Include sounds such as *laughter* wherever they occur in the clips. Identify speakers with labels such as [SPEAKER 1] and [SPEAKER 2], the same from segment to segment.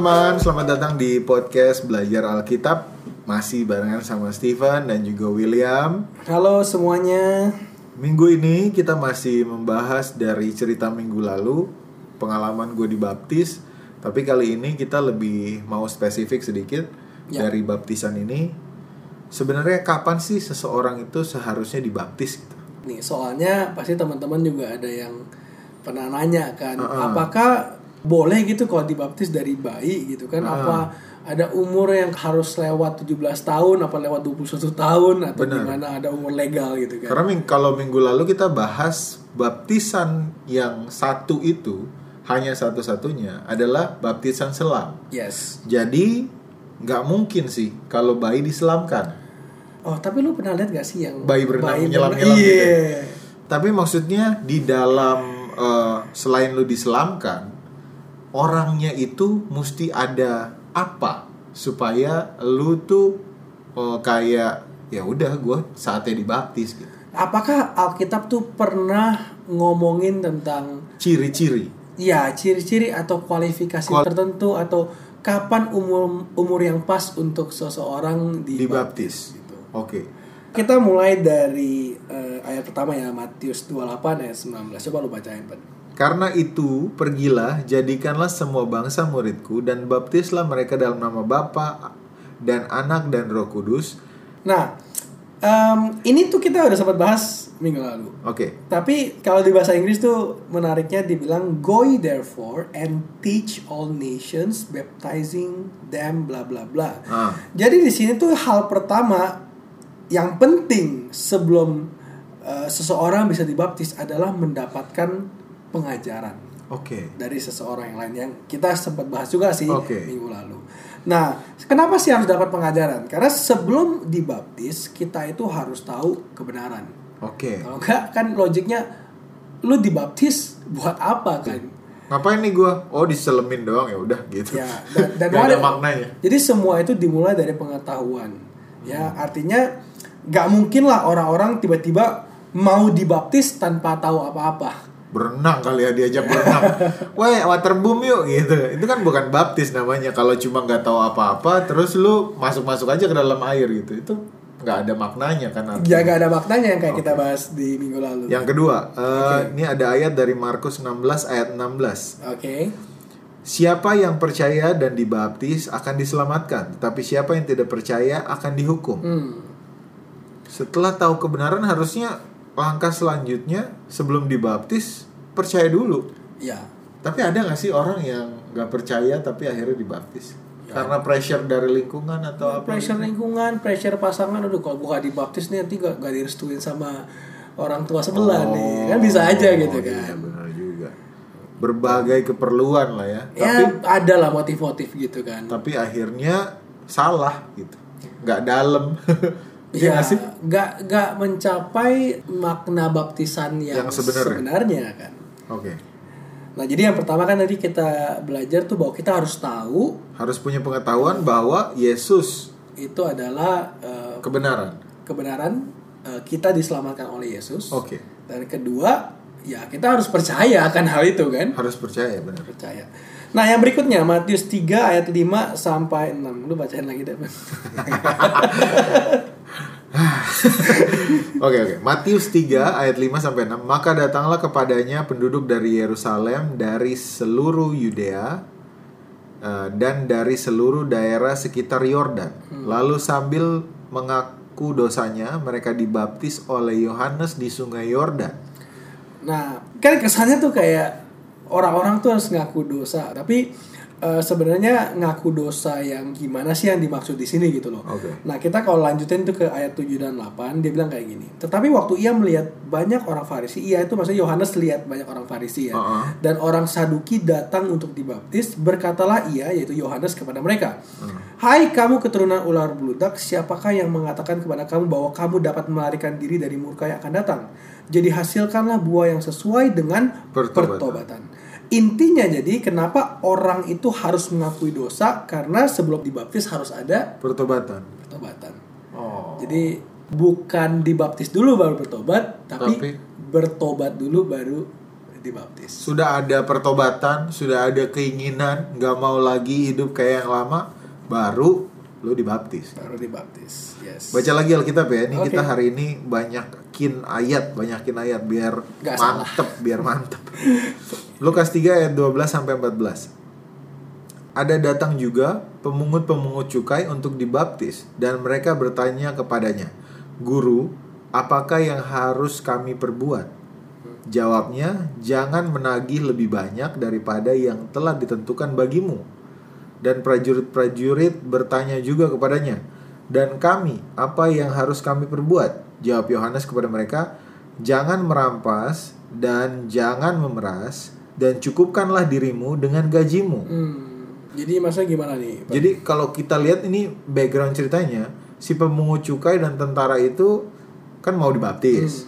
[SPEAKER 1] teman-teman, selamat datang di podcast Belajar Alkitab Masih barengan sama Steven dan juga William
[SPEAKER 2] Halo semuanya.
[SPEAKER 1] Minggu ini kita masih membahas dari cerita minggu lalu Pengalaman gue dibaptis Tapi kali ini kita lebih mau spesifik sedikit
[SPEAKER 2] Ya.
[SPEAKER 1] Dari baptisan ini Sebenarnya kapan sih seseorang itu seharusnya dibaptis gitu?
[SPEAKER 2] Nih soalnya pasti teman-teman juga ada yang pernah nanya kan,
[SPEAKER 1] Uh-uh.
[SPEAKER 2] apakah boleh gitu kalau dibaptis dari bayi gitu kan?
[SPEAKER 1] Uh.
[SPEAKER 2] Apa ada umur yang harus lewat 17 tahun, apa lewat 21 tahun atau
[SPEAKER 1] Benar.
[SPEAKER 2] gimana ada umur legal gitu kan?
[SPEAKER 1] Karena ming- kalau minggu lalu kita bahas baptisan yang satu itu hanya satu-satunya adalah baptisan selam.
[SPEAKER 2] Yes.
[SPEAKER 1] Jadi nggak mungkin sih kalau bayi diselamkan.
[SPEAKER 2] Oh tapi lu pernah lihat gak sih yang
[SPEAKER 1] Bayi berenang
[SPEAKER 2] berenang-
[SPEAKER 1] menyelam-nyelam gitu
[SPEAKER 2] Iya.
[SPEAKER 1] Tapi maksudnya di dalam eh, selain lu diselamkan, orangnya itu mesti ada apa supaya lu tuh eh, kayak ya udah gue saatnya dibaptis gitu.
[SPEAKER 2] Apakah Alkitab tuh pernah ngomongin tentang
[SPEAKER 1] Ciri-ciri.
[SPEAKER 2] ya ciri-ciri atau kualifikasi
[SPEAKER 1] Kual-
[SPEAKER 2] tertentu atau kapan umur umur yang pas untuk seseorang
[SPEAKER 1] Dibaptis.
[SPEAKER 2] dibaptis gitu.
[SPEAKER 1] Oke.
[SPEAKER 2] Kita mulai dari eh, ayat pertama ya Matius 28 ayat 19. Coba lu bacain, Pan.
[SPEAKER 1] Karena itu, pergilah, jadikanlah semua bangsa muridku, dan baptislah mereka dalam nama Bapa dan Anak dan Roh Kudus.
[SPEAKER 2] Nah, em, ini tuh kita udah sempat bahas minggu lalu.
[SPEAKER 1] Oke,
[SPEAKER 2] Tapi kalau di bahasa Inggris tuh menariknya dibilang go ye therefore and teach all nations baptizing them bla bla bla.
[SPEAKER 1] Ah.
[SPEAKER 2] Jadi di sini tuh hal pertama yang penting sebelum uh, seseorang bisa dibaptis adalah mendapatkan pengajaran
[SPEAKER 1] oke,
[SPEAKER 2] dari seseorang yang lain yang kita sempat bahas juga sih
[SPEAKER 1] Oke.
[SPEAKER 2] minggu lalu. Nah, kenapa sih harus dapat pengajaran? Karena sebelum dibaptis kita itu harus tahu kebenaran.
[SPEAKER 1] oke.
[SPEAKER 2] Kalau enggak kan logiknya lu dibaptis buat apa kan?
[SPEAKER 1] Ngapain nih gua? Oh, diselemin doang ya udah gitu.
[SPEAKER 2] Ya, dan, dan *laughs*
[SPEAKER 1] ada
[SPEAKER 2] ada-
[SPEAKER 1] maknanya.
[SPEAKER 2] Jadi semua itu dimulai dari pengetahuan. Ya, artinya nggak mungkin lah orang-orang tiba-tiba mau dibaptis tanpa tahu apa-apa.
[SPEAKER 1] Berenang kali ya diajak berenang. *laughs* Weh, waterboom yuk gitu. Itu kan bukan baptis namanya. Kalau cuma nggak tahu apa-apa, terus lu masuk-masuk aja ke dalam air gitu. Itu nggak ada maknanya kan. artinya.
[SPEAKER 2] Ya nggak ada maknanya yang kayak kita bahas di minggu lalu.
[SPEAKER 1] Yang kedua, eh, ini ada ayat dari Markus 16 ayat 16.
[SPEAKER 2] Oke.
[SPEAKER 1] Siapa yang percaya dan dibaptis akan diselamatkan, tetapi siapa yang tidak percaya akan dihukum.
[SPEAKER 2] Hmm.
[SPEAKER 1] Setelah tahu kebenaran harusnya langkah selanjutnya sebelum dibaptis percaya dulu.
[SPEAKER 2] Ya.
[SPEAKER 1] Tapi ada nggak sih orang yang nggak percaya tapi akhirnya dibaptis?
[SPEAKER 2] Ya.
[SPEAKER 1] Karena pressure dari lingkungan atau apa?
[SPEAKER 2] Pressure lingkungan, pressure pasangan, aduh kalau gua dibaptis nih nanti gak, gak direstuin sama orang tua sebelah nih, kan bisa aja gitu
[SPEAKER 1] Oh, Iya,
[SPEAKER 2] kan.
[SPEAKER 1] benar juga. Berbagai keperluan lah ya.
[SPEAKER 2] Ya
[SPEAKER 1] Tapi
[SPEAKER 2] ada lah motif-motif gitu kan.
[SPEAKER 1] tapi akhirnya salah gitu. Nggak dalam. *laughs*
[SPEAKER 2] Ya
[SPEAKER 1] nggak sih?
[SPEAKER 2] nggak nggak mencapai makna baptisan yang,
[SPEAKER 1] Yang sebenarnya.
[SPEAKER 2] sebenarnya kan
[SPEAKER 1] Oke.
[SPEAKER 2] nah jadi yang pertama kan tadi kita belajar tuh bahwa kita harus tahu
[SPEAKER 1] Harus punya pengetahuan bahwa Yesus
[SPEAKER 2] itu adalah eh,
[SPEAKER 1] kebenaran.
[SPEAKER 2] kebenaran eh, kita diselamatkan oleh Yesus
[SPEAKER 1] Oke.
[SPEAKER 2] dan kedua ya kita harus percaya akan hal itu kan
[SPEAKER 1] Harus percaya benar.
[SPEAKER 2] percaya nah yang berikutnya Matius 3 ayat 5 sampai 6 lu bacain lagi deh. *laughs* *laughs*
[SPEAKER 1] Oke oke. Matius 3 ayat 5 sampai 6. Maka datanglah kepadanya penduduk dari Yerusalem dari seluruh Yudea eh, dan dari seluruh daerah sekitar Yordan. Lalu sambil mengaku dosanya, mereka dibaptis oleh Yohanes di Sungai Yordan.
[SPEAKER 2] Nah, kan kesannya tuh kayak orang-orang tuh harus ngaku dosa, tapi eh, sebenarnya ngaku dosa yang gimana sih yang dimaksud di sini gitu loh.
[SPEAKER 1] Oke.
[SPEAKER 2] Nah, kita kalau lanjutin tuh ke ayat 7 dan 8, dia bilang kayak gini. Tetapi waktu ia melihat banyak orang Farisi, ia itu maksudnya Yohanes lihat banyak orang Farisi ya.
[SPEAKER 1] Uh-uh.
[SPEAKER 2] Dan orang Saduki datang untuk dibaptis, berkatalah ia yaitu Yohanes kepada mereka. Hai kamu keturunan ular beludak, siapakah yang mengatakan kepada kamu bahwa kamu dapat melarikan diri dari murka yang akan datang? Jadi hasilkanlah buah yang sesuai dengan
[SPEAKER 1] Pertobatan.
[SPEAKER 2] pertobatan. Intinya jadi kenapa orang itu harus mengakui dosa karena sebelum dibaptis harus ada
[SPEAKER 1] Pertobatan.
[SPEAKER 2] pertobatan.
[SPEAKER 1] Oh.
[SPEAKER 2] Jadi bukan dibaptis dulu baru bertobat, tapi,
[SPEAKER 1] Tapi-
[SPEAKER 2] bertobat dulu baru dibaptis.
[SPEAKER 1] sudah ada pertobatan, sudah ada keinginan, nggak mau lagi hidup kayak yang lama, baru lu dibaptis.
[SPEAKER 2] Baru dibaptis. Yes.
[SPEAKER 1] Baca lagi Alkitab ya. Ini
[SPEAKER 2] Oke.
[SPEAKER 1] kita hari ini banyakin ayat, banyakin ayat biar
[SPEAKER 2] salah.
[SPEAKER 1] mantep, biar mantep. *laughs* Lukas 3 ayat 12 sampai 14. Ada datang juga pemungut-pemungut cukai untuk dibaptis dan mereka bertanya kepadanya, "Guru, apakah yang harus kami perbuat?" Jawabnya, "Jangan menagih lebih banyak daripada yang telah ditentukan bagimu." Dan prajurit-prajurit bertanya juga kepadanya, "Dan kami, apa yang harus kami perbuat?" Jawab Yohanes kepada mereka, "Jangan merampas dan jangan memeras, dan cukupkanlah dirimu dengan gajimu."
[SPEAKER 2] Hmm. Jadi maksudnya gimana nih? Pak?
[SPEAKER 1] Jadi kalau kita lihat ini background ceritanya, si pemungut cukai dan tentara itu kan mau dibaptis.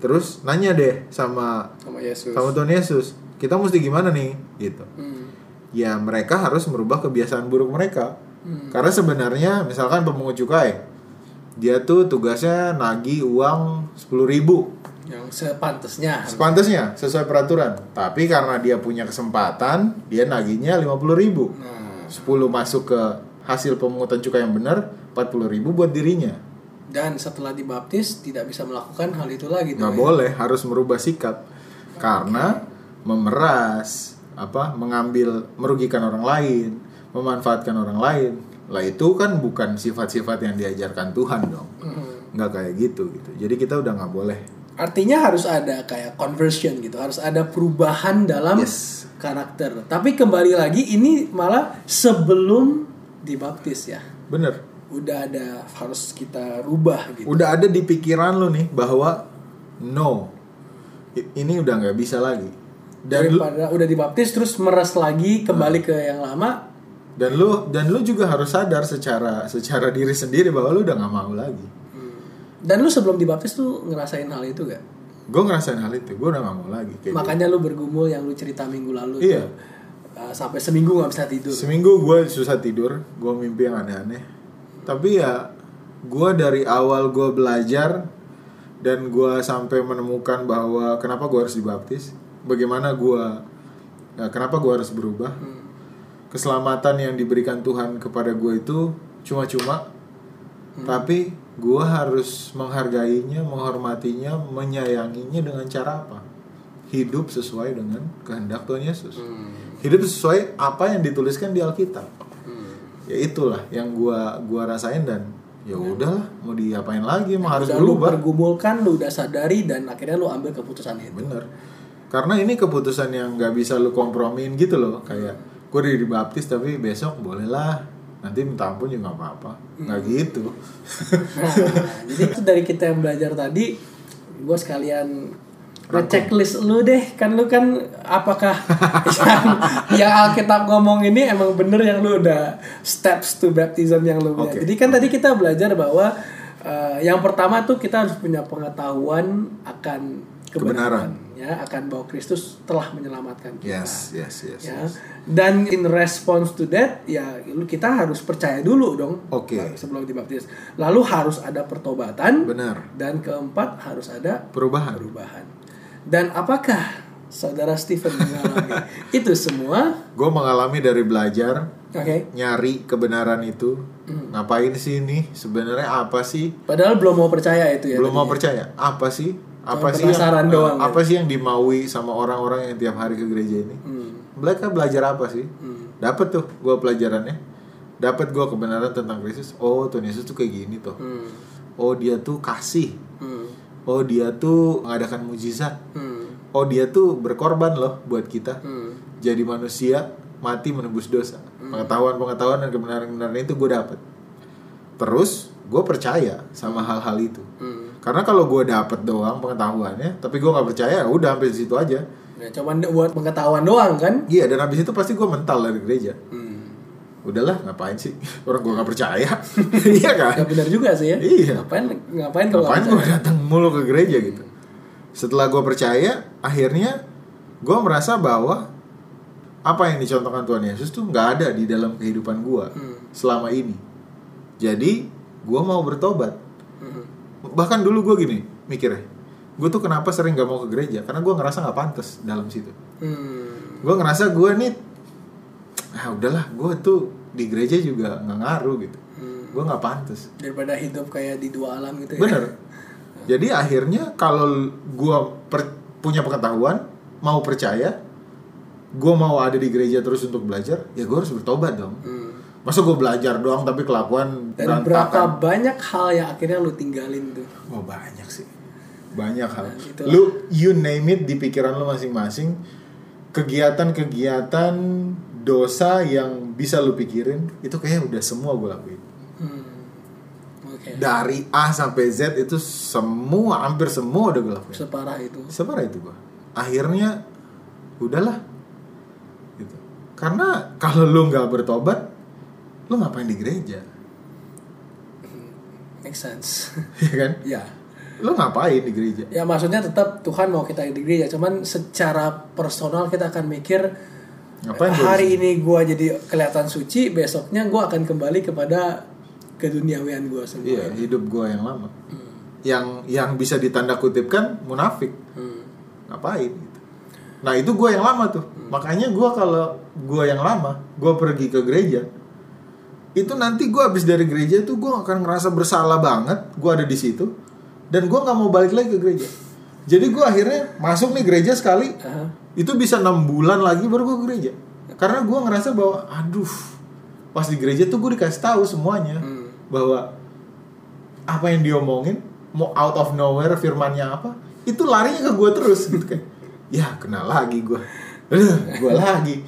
[SPEAKER 1] Terus nanya deh sama
[SPEAKER 2] sama Yesus.
[SPEAKER 1] sama Tuhan Yesus, kita mesti gimana nih? Gitu.
[SPEAKER 2] Hmm.
[SPEAKER 1] Ya mereka harus merubah kebiasaan buruk mereka.
[SPEAKER 2] Hmm.
[SPEAKER 1] Karena sebenarnya misalkan pemungut cukai, dia tuh tugasnya nagih uang 10.000 ribu
[SPEAKER 2] Yang sepantasnya.
[SPEAKER 1] Sepantasnya sesuai peraturan. Tapi karena dia punya kesempatan, dia nagihnya 50.000 ribu.
[SPEAKER 2] Nah,
[SPEAKER 1] 10 masuk ke hasil pemungutan cukai yang benar 40.000 ribu buat dirinya
[SPEAKER 2] dan setelah dibaptis tidak bisa melakukan hal itu lagi.
[SPEAKER 1] nggak
[SPEAKER 2] ya?
[SPEAKER 1] boleh harus merubah sikap karena memeras apa mengambil merugikan orang lain memanfaatkan orang lain lah itu kan bukan sifat-sifat yang diajarkan Tuhan dong
[SPEAKER 2] Hmm.
[SPEAKER 1] nggak kayak gitu gitu jadi kita udah nggak boleh
[SPEAKER 2] Artinya harus ada kayak conversion gitu, harus ada perubahan dalam
[SPEAKER 1] Yes.
[SPEAKER 2] karakter. Tapi kembali lagi ini malah sebelum dibaptis ya.
[SPEAKER 1] bener
[SPEAKER 2] Udah ada harus kita rubah gitu.
[SPEAKER 1] udah ada di pikiran lu nih bahwa no ini udah nggak bisa lagi dan lu,
[SPEAKER 2] Daripada udah dibaptis terus meres lagi kembali ke yang lama.
[SPEAKER 1] dan lu dan lu juga harus sadar secara secara diri sendiri bahwa lu udah nggak mau lagi
[SPEAKER 2] Dan lu sebelum dibaptis tuh ngerasain hal itu gak?
[SPEAKER 1] gue ngerasain hal itu gue udah gak mau lagi kayak
[SPEAKER 2] Makanya lu bergumul yang lu cerita minggu lalu
[SPEAKER 1] Iya.
[SPEAKER 2] tuh. uh, sampai seminggu nggak bisa tidur.
[SPEAKER 1] gitu. seminggu gue susah tidur gue mimpi yang aneh-aneh tapi ya gue dari awal gue belajar dan gue sampai menemukan bahwa kenapa gue harus dibaptis bagaimana gue ya, kenapa gue harus berubah? Keselamatan yang diberikan Tuhan kepada gue itu cuma-cuma tapi gue harus menghargainya menghormatinya menyayanginya dengan cara apa? Hidup sesuai dengan kehendak Tuhan Yesus.
[SPEAKER 2] Hmm.
[SPEAKER 1] hidup sesuai apa yang dituliskan di Alkitab.
[SPEAKER 2] Hmm.
[SPEAKER 1] ya itulah yang gua gua rasain dan ya udahlah mau diapain lagi emang harus
[SPEAKER 2] Udah lu
[SPEAKER 1] berubah.
[SPEAKER 2] pergumulkan, lu udah sadari dan akhirnya lu ambil keputusan itu.
[SPEAKER 1] bener karena ini keputusan yang nggak bisa lu kompromiin gitu loh. Kayak gue udah dibaptis tapi besok bolehlah. Nanti minta ampun juga nggak apa-apa. Nggak gitu.
[SPEAKER 2] Nah, jadi itu dari kita yang belajar tadi, gue sekalian nge-checklist lu deh, kan lu kan apakah *laughs* yang, yang Alkitab ngomong ini emang bener yang lu udah steps to baptism yang lu
[SPEAKER 1] Oke.
[SPEAKER 2] Jadi kan tadi kita belajar bahwa eh, yang pertama tuh kita harus punya pengetahuan akan kebenaran, ya akan bahwa Kristus telah menyelamatkan kita.
[SPEAKER 1] yes yes yes,
[SPEAKER 2] ya.
[SPEAKER 1] yes.
[SPEAKER 2] dan in response to that ya kita harus percaya dulu dong.
[SPEAKER 1] Oke.
[SPEAKER 2] sebelum dibaptis. Lalu harus ada pertobatan.
[SPEAKER 1] Benar.
[SPEAKER 2] Dan keempat harus ada
[SPEAKER 1] perubahan.
[SPEAKER 2] perubahan. Dan apakah saudara Stephen mengalami *laughs* itu semua?
[SPEAKER 1] Gue mengalami dari belajar
[SPEAKER 2] oke.
[SPEAKER 1] nyari kebenaran itu. Ngapain sih ini? Sebenarnya apa sih?
[SPEAKER 2] Padahal belum mau percaya itu ya
[SPEAKER 1] belum mau
[SPEAKER 2] tadinya.
[SPEAKER 1] percaya. Apa sih apa sih yang, eh,
[SPEAKER 2] doang,
[SPEAKER 1] apa sih yang dimaui sama orang-orang yang tiap hari ke gereja ini?
[SPEAKER 2] Hmm,
[SPEAKER 1] mereka belajar apa sih?
[SPEAKER 2] Hmm,
[SPEAKER 1] dapat tuh gue pelajarannya. Dapat gue kebenaran tentang Kristus. Oh Tuhan Yesus tuh kayak gini tuh
[SPEAKER 2] hmm,
[SPEAKER 1] oh dia tuh kasih.
[SPEAKER 2] Hmm,
[SPEAKER 1] oh dia tuh mengadakan mujizat.
[SPEAKER 2] Hmm,
[SPEAKER 1] oh dia tuh berkorban loh buat kita.
[SPEAKER 2] Hmm.
[SPEAKER 1] jadi manusia mati menebus dosa. Pengetahuan pengetahuan dan kebenaran kebenaran itu gue dapet. Terus gue percaya sama hal-hal itu.
[SPEAKER 2] Hmm.
[SPEAKER 1] Karena kalau gue dapet doang pengetahuannya tapi gue nggak percaya udah sampai situ aja.
[SPEAKER 2] Ya, cuman buat pengetahuan doang kan?
[SPEAKER 1] Iya dan habis itu pasti gue mental dari gereja.
[SPEAKER 2] Hmm.
[SPEAKER 1] udahlah ngapain sih? *laughs* Orang gue nggak percaya. *laughs* *laughs* Iya kan?
[SPEAKER 2] Gak benar juga sih ya.
[SPEAKER 1] Iya.
[SPEAKER 2] ngapain ngapain kalau
[SPEAKER 1] ngapain gue datang mulu ke gereja gitu? Setelah gue percaya akhirnya gue merasa bahwa apa yang dicontohkan Tuhan Yesus tuh nggak ada di dalam kehidupan gue
[SPEAKER 2] Hmm.
[SPEAKER 1] selama ini. Jadi gue mau bertobat.
[SPEAKER 2] Hmm.
[SPEAKER 1] Bahkan dulu gue gini mikirnya gue tuh kenapa sering gak mau ke gereja karena gue ngerasa nggak pantas dalam situ
[SPEAKER 2] Hmm.
[SPEAKER 1] gue ngerasa gue nih ah udahlah gue tuh di gereja juga nggak ngaruh gitu
[SPEAKER 2] Hmm.
[SPEAKER 1] gue nggak pantas
[SPEAKER 2] Daripada hidup kayak di dua alam gitu ya.
[SPEAKER 1] bener *laughs* jadi akhirnya kalau gue per- punya pengetahuan mau percaya gue mau ada di gereja terus untuk belajar ya gue harus bertobat dong
[SPEAKER 2] Hmm.
[SPEAKER 1] Masa gue belajar doang tapi kelakuan
[SPEAKER 2] Dan berapa banyak hal yang akhirnya lu tinggalin tuh?
[SPEAKER 1] Oh banyak sih, banyak hal.
[SPEAKER 2] Nah, itulah.
[SPEAKER 1] Lu you name it di pikiran lu masing-masing, kegiatan-kegiatan dosa yang bisa lu pikirin itu kayaknya udah semua gue lakuin.
[SPEAKER 2] Hmm. Oke.
[SPEAKER 1] Dari A sampai Z itu semua hampir semua udah gue lakuin.
[SPEAKER 2] Separah itu.
[SPEAKER 1] Separah itu gue. Akhirnya udahlah, gitu. Karena kalau lu nggak bertobat, lu ngapain di gereja,
[SPEAKER 2] Make sense. *laughs*
[SPEAKER 1] ya kan?
[SPEAKER 2] ya.
[SPEAKER 1] Lu ngapain di gereja?
[SPEAKER 2] Ya maksudnya tetap Tuhan mau kita di gereja, cuman secara personal kita akan mikir
[SPEAKER 1] Ngapain
[SPEAKER 2] hari ini gua jadi kelihatan suci, besoknya gua akan kembali kepada keduniawian gua semua.
[SPEAKER 1] Iya, hidup gua yang lama. Yang yang bisa ditanda kutipkan munafik.
[SPEAKER 2] Hmm.
[SPEAKER 1] Ngapain gitu. Nah, itu gua yang lama tuh. Makanya gua kalau gua yang lama, gua pergi ke gereja. Itu nanti gua habis dari gereja tuh gua akan ngerasa bersalah banget gua ada di situ dan gua nggak mau balik lagi ke gereja. Jadi gua akhirnya masuk nih gereja sekali,
[SPEAKER 2] Aha.
[SPEAKER 1] itu bisa enam bulan lagi baru gue ke gereja karena gue ngerasa bahwa aduh pas di gereja tuh gue dikasih tahu semuanya
[SPEAKER 2] Hmm.
[SPEAKER 1] bahwa apa yang diomongin mau out of nowhere firmannya apa itu larinya ke gue terus gitu kan ya kena lagi gue *laughs* gue lagi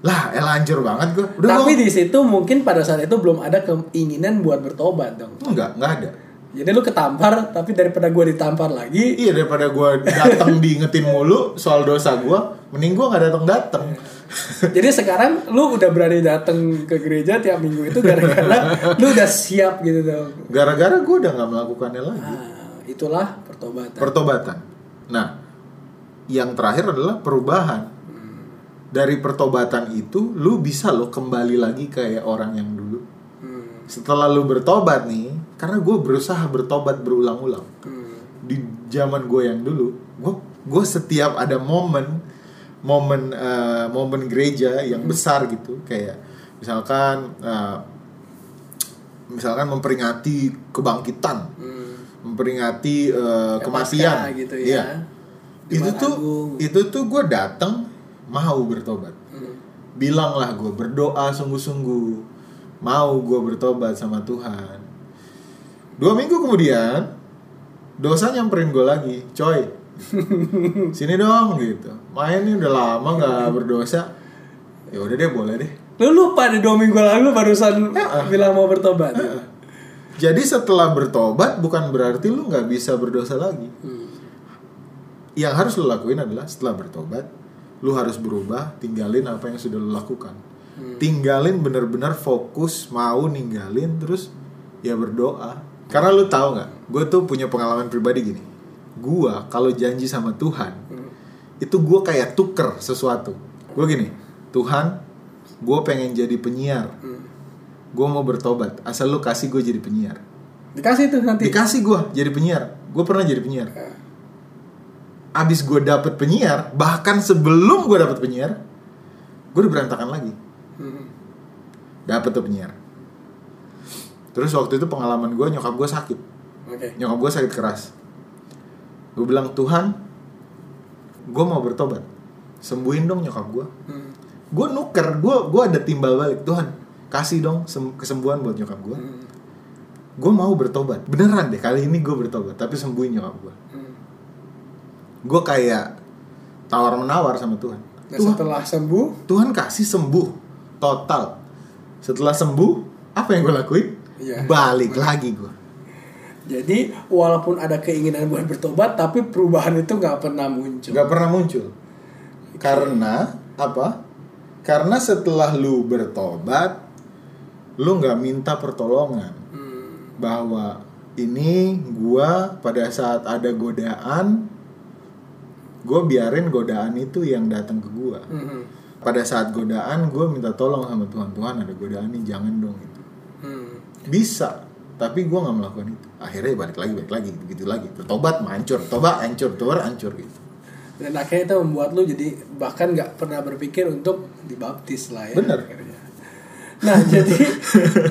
[SPEAKER 1] lah eh hancur banget gue udah
[SPEAKER 2] Tapi di situ mungkin pada saat itu belum ada keinginan buat bertobat dong.
[SPEAKER 1] enggak enggak ada
[SPEAKER 2] Jadi lu ketampar, tapi daripada gua ditampar lagi,
[SPEAKER 1] iya daripada gue datang *laughs* diingetin mulu soal dosa gue mending gue nggak datang datang *laughs*
[SPEAKER 2] jadi sekarang lu udah berani datang ke gereja tiap minggu itu gara-gara *laughs* lu udah siap gitu dong.
[SPEAKER 1] gara-gara gue udah nggak melakukannya lagi
[SPEAKER 2] Nah, itulah pertobatan.
[SPEAKER 1] pertobatan. Nah, yang terakhir adalah perubahan. Dari pertobatan itu, lu bisa lo kembali lagi kayak orang yang dulu.
[SPEAKER 2] Hmm,
[SPEAKER 1] Setelah lu bertobat nih, karena gue berusaha bertobat berulang-ulang.
[SPEAKER 2] hmm,
[SPEAKER 1] Di zaman gue yang dulu, gue gue setiap ada momen, momen eh, momen gereja yang besar gitu, kayak misalkan eh, misalkan memperingati kebangkitan,
[SPEAKER 2] hmm.
[SPEAKER 1] memperingati
[SPEAKER 2] Kayak
[SPEAKER 1] kematian
[SPEAKER 2] gitu ya.
[SPEAKER 1] Iya. itu tuh
[SPEAKER 2] Agung.
[SPEAKER 1] itu tuh gue datang mau bertobat.
[SPEAKER 2] Hmm.
[SPEAKER 1] bilanglah gue berdoa sungguh-sungguh. Mau gue bertobat sama Tuhan. Dua minggu kemudian dosa nyamperin gue lagi coy *laughs* sini dong gitu. Main nih udah lama nggak berdosa. Ya udah deh boleh deh.
[SPEAKER 2] Lu lupa di dua minggu lalu barusan
[SPEAKER 1] Ya.
[SPEAKER 2] bilang mau bertobat.
[SPEAKER 1] jadi setelah bertobat bukan berarti lu nggak bisa berdosa lagi.
[SPEAKER 2] Hmm.
[SPEAKER 1] yang harus lo lakuin adalah setelah bertobat lu harus berubah tinggalin apa yang sudah lo lakukan. Tinggalin bener-bener fokus mau ninggalin terus ya berdoa. Karena lu tahu nggak? Gue tuh punya pengalaman pribadi gini. Gue kalau janji sama Tuhan itu gue kayak tuker sesuatu. Gue gini Tuhan gue pengen jadi penyiar.
[SPEAKER 2] Hmm.
[SPEAKER 1] gue mau bertobat. Asal lu kasih gue jadi penyiar.
[SPEAKER 2] Dikasih tuh nanti.
[SPEAKER 1] dikasih gue jadi penyiar. Gue pernah jadi penyiar abis gue dapet penyiar bahkan sebelum gue dapet penyiar gue udah berantakan lagi
[SPEAKER 2] Hmm.
[SPEAKER 1] dapet tuh penyiar terus waktu itu pengalaman gue nyokap gue sakit
[SPEAKER 2] Oke.
[SPEAKER 1] nyokap gue sakit keras gue bilang Tuhan gue mau bertobat sembuhin dong nyokap gue
[SPEAKER 2] Hmm.
[SPEAKER 1] gue nuker gue gue ada timbal balik Tuhan kasih dong sem- kesembuhan buat nyokap gue
[SPEAKER 2] Hmm.
[SPEAKER 1] gue mau bertobat beneran deh kali ini gue bertobat tapi sembuhin nyokap gue
[SPEAKER 2] Hmm.
[SPEAKER 1] Gue kayak tawar menawar sama Tuhan.
[SPEAKER 2] Nah,
[SPEAKER 1] Tuhan,
[SPEAKER 2] setelah sembuh,
[SPEAKER 1] Tuhan kasih sembuh total. Setelah sembuh, apa yang gue lakuin?
[SPEAKER 2] Iya.
[SPEAKER 1] Balik lagi gue.
[SPEAKER 2] jadi walaupun ada keinginan buat bertobat, tapi perubahan itu nggak pernah muncul.
[SPEAKER 1] Gak pernah muncul. Karena apa? Karena setelah lu bertobat, lu nggak minta pertolongan
[SPEAKER 2] Hmm.
[SPEAKER 1] bahwa ini gua pada saat ada godaan, gue biarin godaan itu yang datang ke gua.
[SPEAKER 2] Hmm.
[SPEAKER 1] pada saat godaan gue minta tolong sama Tuhan Tuhan ada godaan nih jangan dong gitu
[SPEAKER 2] Hmm.
[SPEAKER 1] bisa tapi gue nggak melakukan itu akhirnya balik lagi balik lagi gitu, gitu lagi bertobat hancur tobat hancur tobat hancur gitu
[SPEAKER 2] dan akhirnya itu membuat lu jadi bahkan nggak pernah berpikir untuk dibaptis lah ya
[SPEAKER 1] Bener.
[SPEAKER 2] akhirnya. nah *laughs* jadi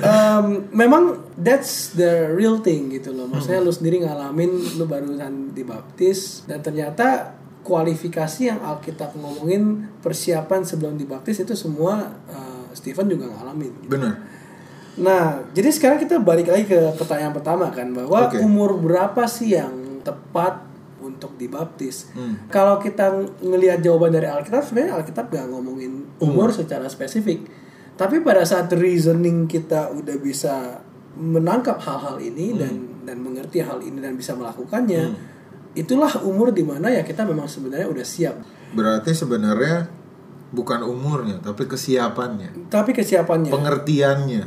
[SPEAKER 2] em, memang that's the real thing gitu loh maksudnya lu sendiri ngalamin lu barusan dibaptis dan ternyata kualifikasi yang Alkitab ngomongin persiapan sebelum dibaptis itu semua eh, Stephen juga ngalamin gitu.
[SPEAKER 1] bener
[SPEAKER 2] Nah, jadi sekarang kita balik lagi ke pertanyaan pertama kan bahwa
[SPEAKER 1] Oke.
[SPEAKER 2] umur berapa sih yang tepat untuk dibaptis?
[SPEAKER 1] Hmm.
[SPEAKER 2] Kalau kita ngelihat jawaban dari Alkitab, sebenarnya Alkitab gak ngomongin umur secara spesifik. Tapi pada saat reasoning kita udah bisa menangkap hal-hal ini dan dan mengerti hal ini dan bisa melakukannya, itulah umur di mana ya kita memang sebenarnya udah siap.
[SPEAKER 1] berarti sebenarnya bukan umurnya tapi kesiapannya
[SPEAKER 2] Tapi kesiapannya.
[SPEAKER 1] pengertiannya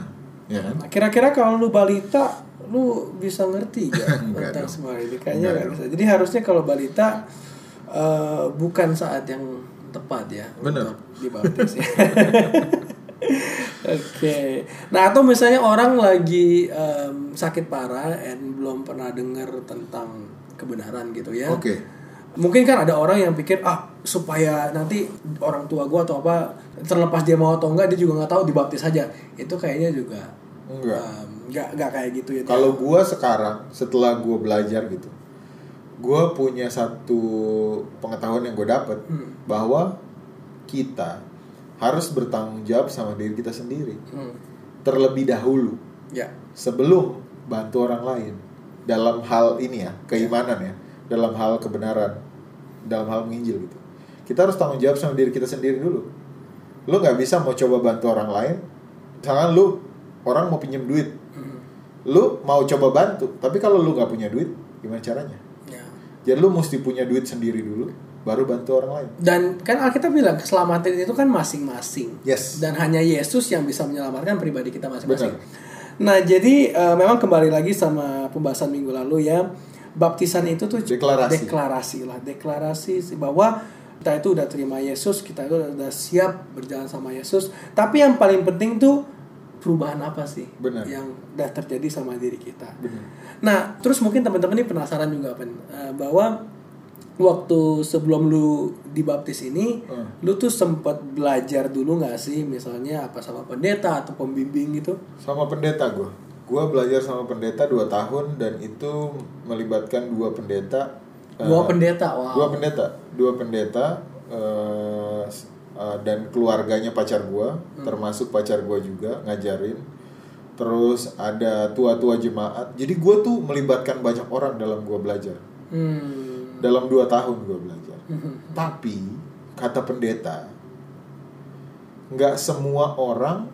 [SPEAKER 1] ya kan
[SPEAKER 2] Nah, Kira-kira kalau lu balita, lu bisa ngerti *laughs* gak tentang
[SPEAKER 1] dong.
[SPEAKER 2] semua ini? Kayaknya
[SPEAKER 1] Enggak
[SPEAKER 2] nggak bisa. Jadi harusnya kalau balita eh, bukan saat yang tepat ya untuk dibaptis ya. *laughs* *laughs* Oke. Nah atau misalnya orang lagi em, sakit parah and belum pernah dengar tentang kebenaran gitu ya.
[SPEAKER 1] oke
[SPEAKER 2] Mungkin kan ada orang yang pikir ah supaya nanti orang tua gua atau apa terlepas dia mau atau enggak dia juga nggak tahu dibaptis saja. Itu kayaknya juga
[SPEAKER 1] enggak
[SPEAKER 2] nggak nggak kayak gitu ya.
[SPEAKER 1] Kalau gua sekarang setelah gua belajar gitu, gua punya satu pengetahuan yang gue dapet
[SPEAKER 2] Hmm.
[SPEAKER 1] bahwa kita harus bertanggung jawab sama diri kita sendiri
[SPEAKER 2] Hmm.
[SPEAKER 1] terlebih dahulu
[SPEAKER 2] Ya.
[SPEAKER 1] sebelum bantu orang lain dalam hal ini ya keimanan ya dalam hal kebenaran dalam hal menginjil gitu kita harus tanggung jawab sama diri kita sendiri dulu lu nggak bisa mau coba bantu orang lain misalkan lu orang mau pinjam duit
[SPEAKER 2] Hmm.
[SPEAKER 1] lu mau coba bantu tapi kalau lu nggak punya duit gimana caranya
[SPEAKER 2] Ya.
[SPEAKER 1] jadi lu mesti punya duit sendiri dulu baru bantu orang lain
[SPEAKER 2] Dan kan Alkitab bilang keselamatan itu kan masing-masing.
[SPEAKER 1] yes
[SPEAKER 2] Dan hanya Yesus yang bisa menyelamatkan pribadi kita masing-masing.
[SPEAKER 1] Benar.
[SPEAKER 2] Nah, jadi eh, memang kembali lagi sama pembahasan minggu lalu ya. Baptisan itu tuh
[SPEAKER 1] Deklarasi.
[SPEAKER 2] deklarasi lah, deklarasi sih bahwa kita itu udah terima Yesus, kita itu udah siap berjalan sama Yesus. Tapi yang paling penting tuh perubahan apa sih
[SPEAKER 1] Benar.
[SPEAKER 2] yang udah terjadi sama diri kita.
[SPEAKER 1] Benar.
[SPEAKER 2] Nah, terus mungkin teman-teman ini penasaran juga Pen, eh, bahwa waktu sebelum lu dibaptis ini,
[SPEAKER 1] Hmm.
[SPEAKER 2] lu tuh sempat belajar dulu nggak sih, misalnya apa sama pendeta atau pembimbing gitu?
[SPEAKER 1] sama pendeta gue gue belajar sama pendeta dua tahun dan itu melibatkan dua pendeta
[SPEAKER 2] Dua
[SPEAKER 1] eh,
[SPEAKER 2] pendeta, wow.
[SPEAKER 1] dua pendeta dua pendeta eh, s- eh, dan keluarganya pacar gue termasuk pacar gue juga ngajarin terus ada tua-tua jemaat jadi gue tuh melibatkan banyak orang dalam gue belajar
[SPEAKER 2] Hmm.
[SPEAKER 1] Dalam dua tahun gue belajar. *laughs* Tapi kata pendeta nggak semua orang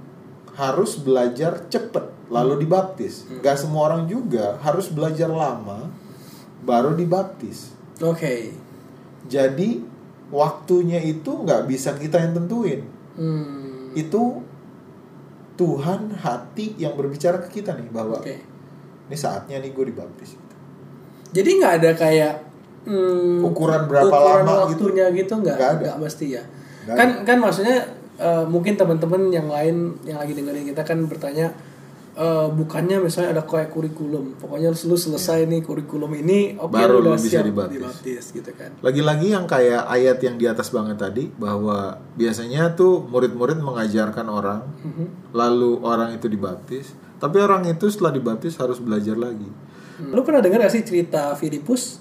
[SPEAKER 1] harus belajar cepet lalu dibaptis. Nggak semua orang juga harus belajar lama baru dibaptis.
[SPEAKER 2] Oke.
[SPEAKER 1] jadi waktunya itu nggak bisa kita yang tentuin.
[SPEAKER 2] Hmm.
[SPEAKER 1] itu Tuhan hati yang berbicara ke kita nih bahwa
[SPEAKER 2] Oke.
[SPEAKER 1] ini saatnya nih gue dibaptis.
[SPEAKER 2] Jadi nggak ada kayak hmm,
[SPEAKER 1] Ukuran berapa
[SPEAKER 2] ukuran
[SPEAKER 1] lama gitu?
[SPEAKER 2] waktunya gitu nggak
[SPEAKER 1] Nggak ada.
[SPEAKER 2] nggak mesti ya.
[SPEAKER 1] Nggak
[SPEAKER 2] kan kan maksudnya eh, mungkin teman-teman yang lain yang lagi dengerin kita kan bertanya eh, bukannya misalnya ada kayak kurikulum pokoknya lu selesai nih kurikulum ini oke
[SPEAKER 1] Baru
[SPEAKER 2] udah
[SPEAKER 1] bisa
[SPEAKER 2] siap
[SPEAKER 1] dibaptis.
[SPEAKER 2] dibaptis gitu kan.
[SPEAKER 1] Lagi-lagi yang kayak ayat yang di atas banget tadi bahwa biasanya tuh murid-murid mengajarkan orang
[SPEAKER 2] Mhm.
[SPEAKER 1] lalu orang itu dibaptis, tapi orang itu setelah dibaptis harus belajar lagi.
[SPEAKER 2] Lu pernah dengar gak sih cerita Filipus?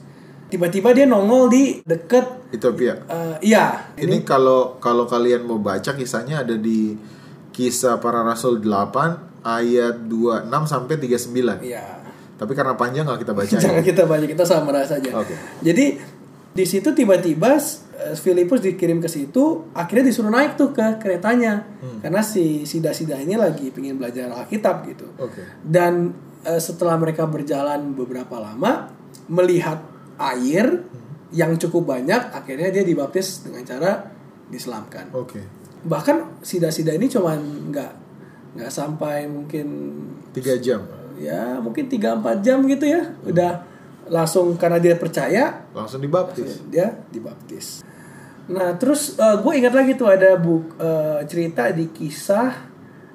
[SPEAKER 2] Tiba-tiba dia nongol di deket
[SPEAKER 1] Ethiopia.
[SPEAKER 2] eh, iya
[SPEAKER 1] Ini kalau kalau kalian mau baca kisahnya ada di Kisah Para Rasul 8 ayat 26 sampai 39.
[SPEAKER 2] iya
[SPEAKER 1] Tapi karena panjang nggak kita baca. *laughs*
[SPEAKER 2] Jangan kita baca kita sama saja.
[SPEAKER 1] Oke.
[SPEAKER 2] Jadi di situ tiba-tiba eh, Filipus dikirim ke situ, akhirnya disuruh naik tuh ke keretanya
[SPEAKER 1] Hmm.
[SPEAKER 2] karena si Sida-Sida ini lagi pengen belajar Alkitab gitu.
[SPEAKER 1] Oke.
[SPEAKER 2] Dan eh, setelah mereka berjalan beberapa lama melihat air yang cukup banyak, akhirnya dia dibaptis dengan cara diselamkan.
[SPEAKER 1] Oke.
[SPEAKER 2] Bahkan Sida-Sida ini cuman nggak nggak sampai mungkin
[SPEAKER 1] Tiga jam
[SPEAKER 2] ya mungkin 3-4 jam gitu ya udah langsung karena dia percaya
[SPEAKER 1] langsung dibaptis.
[SPEAKER 2] dia dibaptis nah terus gue ingat lagi tuh ada buk eh, cerita di kisah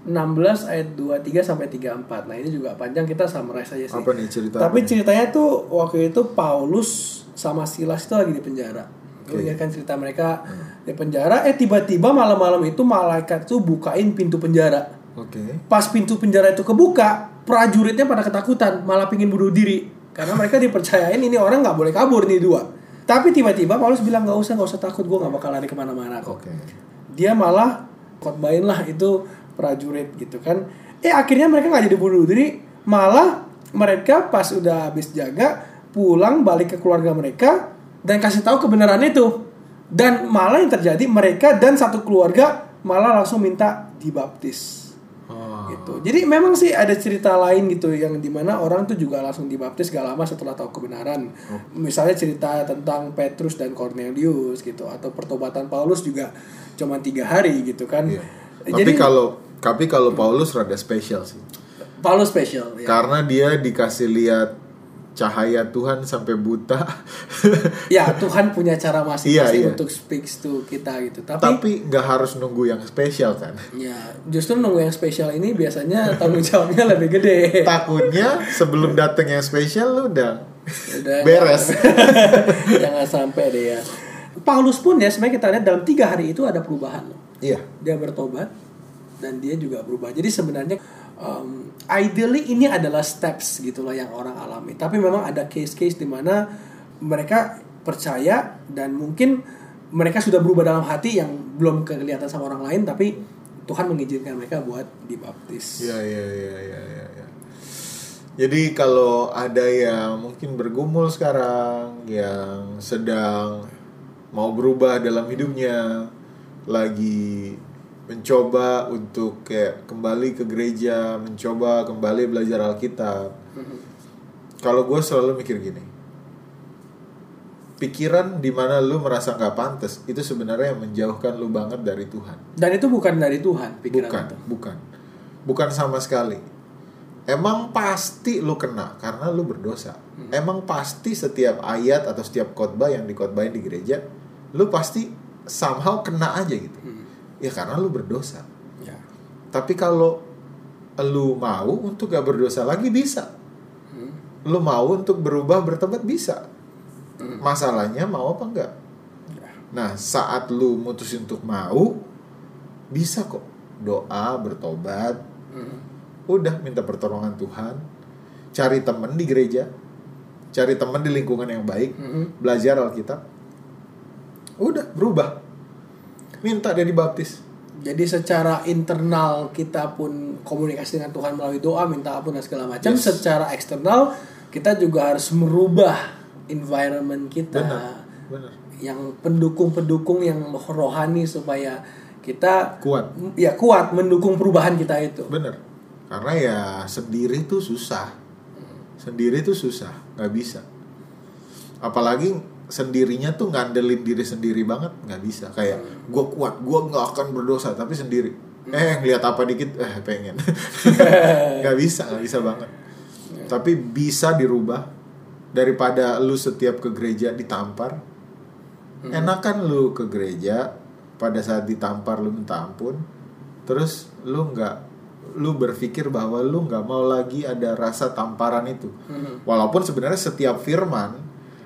[SPEAKER 2] 16 ayat 23 sampai 34. Nah, ini juga panjang kita summarize aja sih.
[SPEAKER 1] Apa nih cerita?
[SPEAKER 2] Tapi
[SPEAKER 1] apa
[SPEAKER 2] ceritanya tuh waktu itu Paulus sama Silas itu lagi di penjara. Ingat kan cerita mereka
[SPEAKER 1] Hmm.
[SPEAKER 2] di penjara eh tiba-tiba malam-malam itu malaikat tuh bukain pintu penjara.
[SPEAKER 1] Oke.
[SPEAKER 2] Pas pintu penjara itu kebuka, prajuritnya pada ketakutan, malah pingin bunuh diri karena mereka dipercayain ini orang nggak boleh kabur nih dua. Tapi tiba-tiba Paulus bilang nggak usah nggak usah takut, gue nggak bakal lari ke mana-mana kok
[SPEAKER 1] Oke.
[SPEAKER 2] dia malah khotbahin lah itu prajurit gitu kan. Eh akhirnya mereka nggak jadi bunuh. Diri malah mereka pas udah habis jaga pulang balik ke keluarga mereka dan kasih tahu kebenaran itu. Dan malah yang terjadi mereka dan satu keluarga malah langsung minta dibaptis.
[SPEAKER 1] Oh.
[SPEAKER 2] gitu. Jadi memang sih ada cerita lain gitu yang di mana orang tuh juga langsung dibaptis gak lama setelah tahu kebenaran. Misalnya cerita tentang Petrus dan Cornelius gitu atau pertobatan Paulus juga cuma tiga hari gitu kan.
[SPEAKER 1] Iya. Tapi kalau tapi kalau Paulus rada spesial sih.
[SPEAKER 2] Paulus spesial ya.
[SPEAKER 1] Karena dia dikasih lihat cahaya Tuhan sampai buta. *laughs*
[SPEAKER 2] ya Tuhan punya cara masing-masing
[SPEAKER 1] Iya, iya.
[SPEAKER 2] untuk speaks to kita gitu tapi,
[SPEAKER 1] Tapi nggak harus nunggu yang spesial kan.
[SPEAKER 2] ya justru nunggu yang spesial ini biasanya tanggung jawabnya lebih gede *laughs*
[SPEAKER 1] Takutnya sebelum datang yang spesial lu udah
[SPEAKER 2] Udah,
[SPEAKER 1] beres. *laughs*
[SPEAKER 2] jangan sampai deh ya Paulus pun ya sebenarnya kita lihat dalam tiga hari itu ada perubahan
[SPEAKER 1] Iya.
[SPEAKER 2] dia bertobat dan dia juga berubah. Jadi sebenarnya um, ideally ini adalah steps gitu loh yang orang alami. Tapi memang ada case-case di mana mereka percaya dan mungkin mereka sudah berubah dalam hati yang belum kelihatan sama orang lain tapi Tuhan mengizinkan mereka buat dibaptis.
[SPEAKER 1] Iya iya iya iya iya. iya. Jadi kalau ada yang mungkin bergumul sekarang yang sedang mau berubah dalam hidupnya, lagi mencoba untuk kayak kembali ke gereja, mencoba kembali belajar Alkitab. Kalau gue selalu mikir gini, pikiran di mana lu merasa nggak pantas itu sebenarnya yang menjauhkan lu banget dari Tuhan.
[SPEAKER 2] Dan itu bukan dari Tuhan pikiran
[SPEAKER 1] Bukan,
[SPEAKER 2] itu.
[SPEAKER 1] bukan. Bukan sama sekali. Emang pasti lu kena karena lu berdosa.
[SPEAKER 2] Hmm.
[SPEAKER 1] Emang pasti setiap ayat atau setiap khotbah yang dikhotbahin di gereja, lu pasti somehow kena aja gitu.
[SPEAKER 2] Hmm.
[SPEAKER 1] Ya karena lu berdosa.
[SPEAKER 2] Ya.
[SPEAKER 1] Tapi kalau lu mau untuk gak berdosa lagi bisa.
[SPEAKER 2] Hmm.
[SPEAKER 1] Lu mau untuk berubah bertobat bisa. Masalahnya mau apa enggak?
[SPEAKER 2] Ya.
[SPEAKER 1] Nah, saat lu mutusin untuk mau, bisa kok doa, bertobat,
[SPEAKER 2] Hmm.
[SPEAKER 1] udah minta pertolongan Tuhan, cari temen di gereja, cari temen di lingkungan yang baik,
[SPEAKER 2] Hmm.
[SPEAKER 1] belajar Alkitab, udah berubah, minta dia dibaptis.
[SPEAKER 2] Jadi secara internal kita pun komunikasi dengan Tuhan melalui doa, minta ampun dan segala macam.
[SPEAKER 1] Yes.
[SPEAKER 2] Secara eksternal kita juga harus merubah environment kita
[SPEAKER 1] Benar, benar.
[SPEAKER 2] yang pendukung-pendukung yang rohani supaya kita
[SPEAKER 1] Kuat,
[SPEAKER 2] ya kuat mendukung perubahan kita itu.
[SPEAKER 1] bener. Karena ya sendiri tuh susah, sendiri tuh susah, nggak bisa. Apalagi sendirinya tuh ngandelin diri sendiri banget nggak bisa. Kayak gue kuat gue nggak akan berdosa tapi sendiri. Eh ngeliat apa dikit eh pengen. *laughs* Nggak bisa nggak bisa banget. Tapi bisa dirubah. Daripada lu setiap ke gereja ditampar. Enakan lu ke gereja pada saat ditampar lu minta ampun. Terus lu nggak lu berpikir bahwa lu nggak mau lagi ada rasa tamparan itu.
[SPEAKER 2] Hmm.
[SPEAKER 1] walaupun sebenarnya setiap firman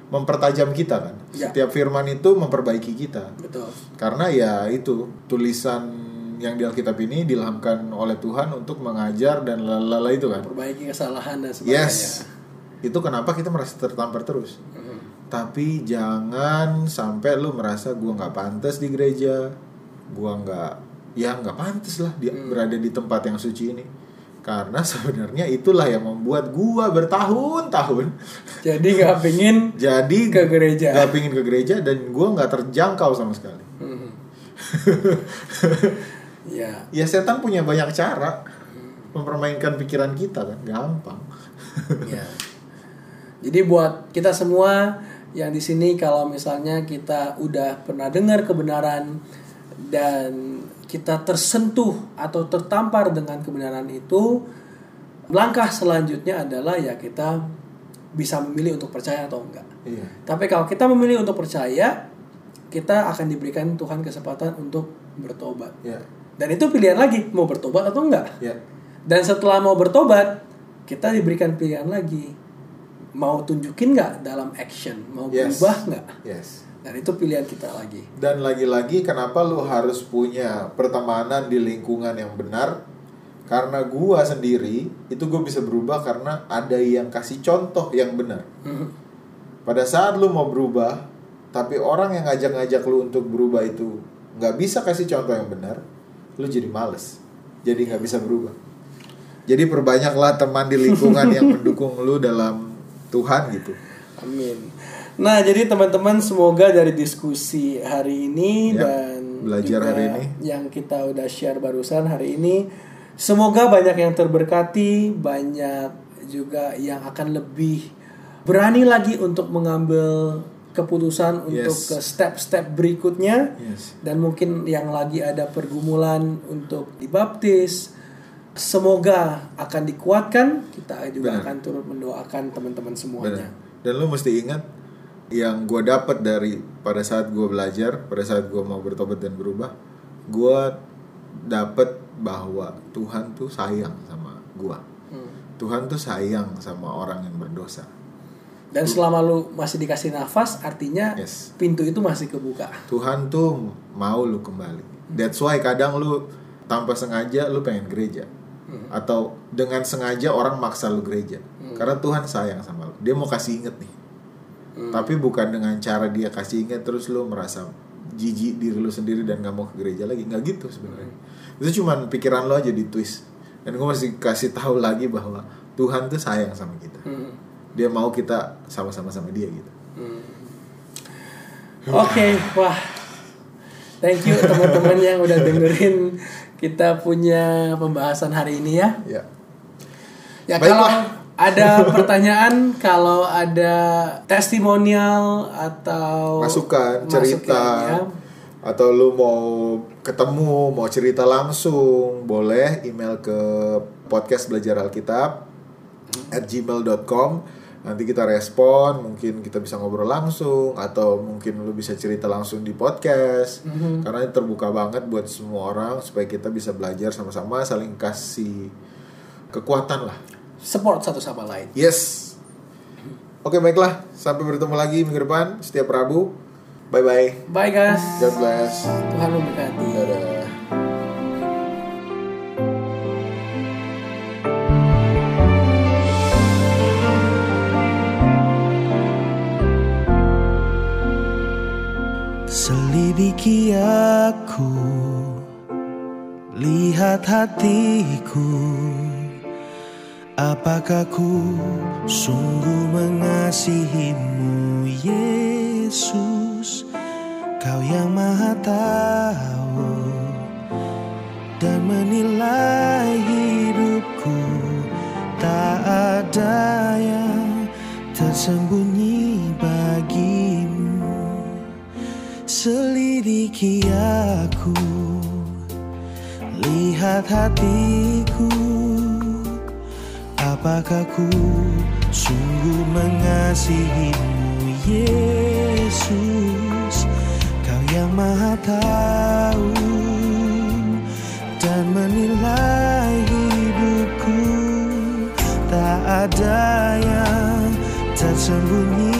[SPEAKER 1] mempertajam kita kan
[SPEAKER 2] Ya.
[SPEAKER 1] setiap firman itu memperbaiki kita
[SPEAKER 2] Betul.
[SPEAKER 1] karena ya itu tulisan yang di Alkitab ini dilhamkan oleh Tuhan untuk mengajar dan lalala itu kan
[SPEAKER 2] Perbaiki kesalahan dan sebagainya.
[SPEAKER 1] yes itu kenapa kita merasa tertampar terus
[SPEAKER 2] Hmm.
[SPEAKER 1] tapi jangan sampai lu merasa gua nggak pantas di gereja gua nggak ya nggak pantas lah dia berada di tempat yang suci ini karena sebenarnya itulah yang membuat gua bertahun-tahun
[SPEAKER 2] Jadi nggak pingin
[SPEAKER 1] jadi
[SPEAKER 2] ke gereja.
[SPEAKER 1] nggak pingin ke gereja dan gua nggak terjangkau sama sekali
[SPEAKER 2] Hmm. *laughs* ya.
[SPEAKER 1] ya setan punya banyak cara mempermainkan pikiran kita kan gampang *laughs*
[SPEAKER 2] Ya. Jadi buat kita semua yang di sini kalau misalnya kita udah pernah dengar kebenaran dan kita tersentuh atau tertampar dengan kebenaran itu, langkah selanjutnya adalah ya kita bisa memilih untuk percaya atau enggak.
[SPEAKER 1] iya
[SPEAKER 2] Tapi kalau kita memilih untuk percaya, kita akan diberikan Tuhan kesempatan untuk bertobat.
[SPEAKER 1] ya
[SPEAKER 2] Dan itu pilihan lagi mau bertobat atau enggak.
[SPEAKER 1] Ya.
[SPEAKER 2] Dan setelah mau bertobat, kita diberikan pilihan lagi. Mau tunjukin nggak dalam action, mau
[SPEAKER 1] Yes.
[SPEAKER 2] berubah nggak?
[SPEAKER 1] Yes.
[SPEAKER 2] Dan itu pilihan kita lagi.
[SPEAKER 1] Dan lagi-lagi kenapa lu harus punya pertemanan di lingkungan yang benar? Karena gua sendiri itu gue bisa berubah karena ada yang kasih contoh yang benar.
[SPEAKER 2] Mhm.
[SPEAKER 1] Pada saat lu mau berubah, tapi orang yang ngajak-ngajak lu untuk berubah itu nggak bisa kasih contoh yang benar, lu jadi males, jadi nggak bisa berubah. Jadi perbanyaklah teman di lingkungan yang *laughs* mendukung lu dalam Tuhan gitu.
[SPEAKER 2] Amin. Nah, jadi teman-teman semoga dari diskusi hari ini
[SPEAKER 1] Ya,
[SPEAKER 2] dan
[SPEAKER 1] belajar hari ini.
[SPEAKER 2] yang kita udah share barusan hari ini, semoga banyak yang terberkati, banyak juga yang akan lebih berani lagi untuk mengambil keputusan untuk
[SPEAKER 1] Yes.
[SPEAKER 2] ke step-step berikutnya
[SPEAKER 1] Yes.
[SPEAKER 2] dan mungkin yang lagi ada pergumulan untuk dibaptis semoga akan dikuatkan kita juga
[SPEAKER 1] Benar.
[SPEAKER 2] akan turut mendoakan teman-teman semuanya
[SPEAKER 1] Benar. Dan lu mesti ingat yang gue dapat dari pada saat gue belajar, pada saat gue mau bertobat dan berubah, gue dapat bahwa Tuhan tuh sayang sama gue.
[SPEAKER 2] Hmm.
[SPEAKER 1] Tuhan tuh sayang sama orang yang berdosa.
[SPEAKER 2] Dan selama lu masih dikasih nafas, artinya
[SPEAKER 1] Yes.
[SPEAKER 2] pintu itu masih kebuka.
[SPEAKER 1] Tuhan tuh mau lu kembali. That's why kadang lu tanpa sengaja lu pengen gereja. Atau dengan sengaja orang maksa lu gereja. Karena Tuhan sayang sama lu. Dia mau kasih inget nih. Tapi bukan dengan cara dia kasih inget terus lu merasa jijik diri lu sendiri dan gak mau ke gereja lagi. Nggak gitu sebenarnya. Itu cuman pikiran lu aja di twist. Dan gue masih kasih tahu lagi bahwa Tuhan tuh sayang sama kita.
[SPEAKER 2] Hmm.
[SPEAKER 1] Dia mau kita sama-sama sama dia gitu.
[SPEAKER 2] Oke, wah. Thank you teman-teman yang udah dengerin *laughs* kita punya pembahasan hari ini ya.
[SPEAKER 1] Ya.
[SPEAKER 2] Ya
[SPEAKER 1] Baiklah.
[SPEAKER 2] kalau ada *laughs* pertanyaan, kalau ada testimonial atau
[SPEAKER 1] masukan,
[SPEAKER 2] masukan,
[SPEAKER 1] cerita
[SPEAKER 2] ya.
[SPEAKER 1] atau lu mau ketemu, mau cerita langsung, boleh email ke podcast belajar Alkitab at gmail.com nanti kita respon mungkin kita bisa ngobrol langsung atau mungkin lu bisa cerita langsung di podcast. Karena ini terbuka banget buat semua orang supaya kita bisa belajar sama-sama saling kasih kekuatan lah.
[SPEAKER 2] Support satu sama lain.
[SPEAKER 1] yes. Oke baiklah. Sampai bertemu lagi minggu depan setiap Rabu. Bye bye
[SPEAKER 2] Bye guys.
[SPEAKER 1] God bless.
[SPEAKER 2] Tuhan memberkati.
[SPEAKER 1] dadah
[SPEAKER 3] Selidiki aku Lihat hatiku. Apakah ku sungguh mengasihimu Yesus? Kau yang maha tahu Dan menilai hidupku. Tak ada yang tersembunyi Selidiki aku. Lihat hatiku. Apakah ku sungguh mengasihimu Yesus? Kau yang maha tahu Dan menilai hidupku. Tak ada yang tersembunyi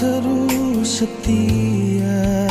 [SPEAKER 3] terus setia.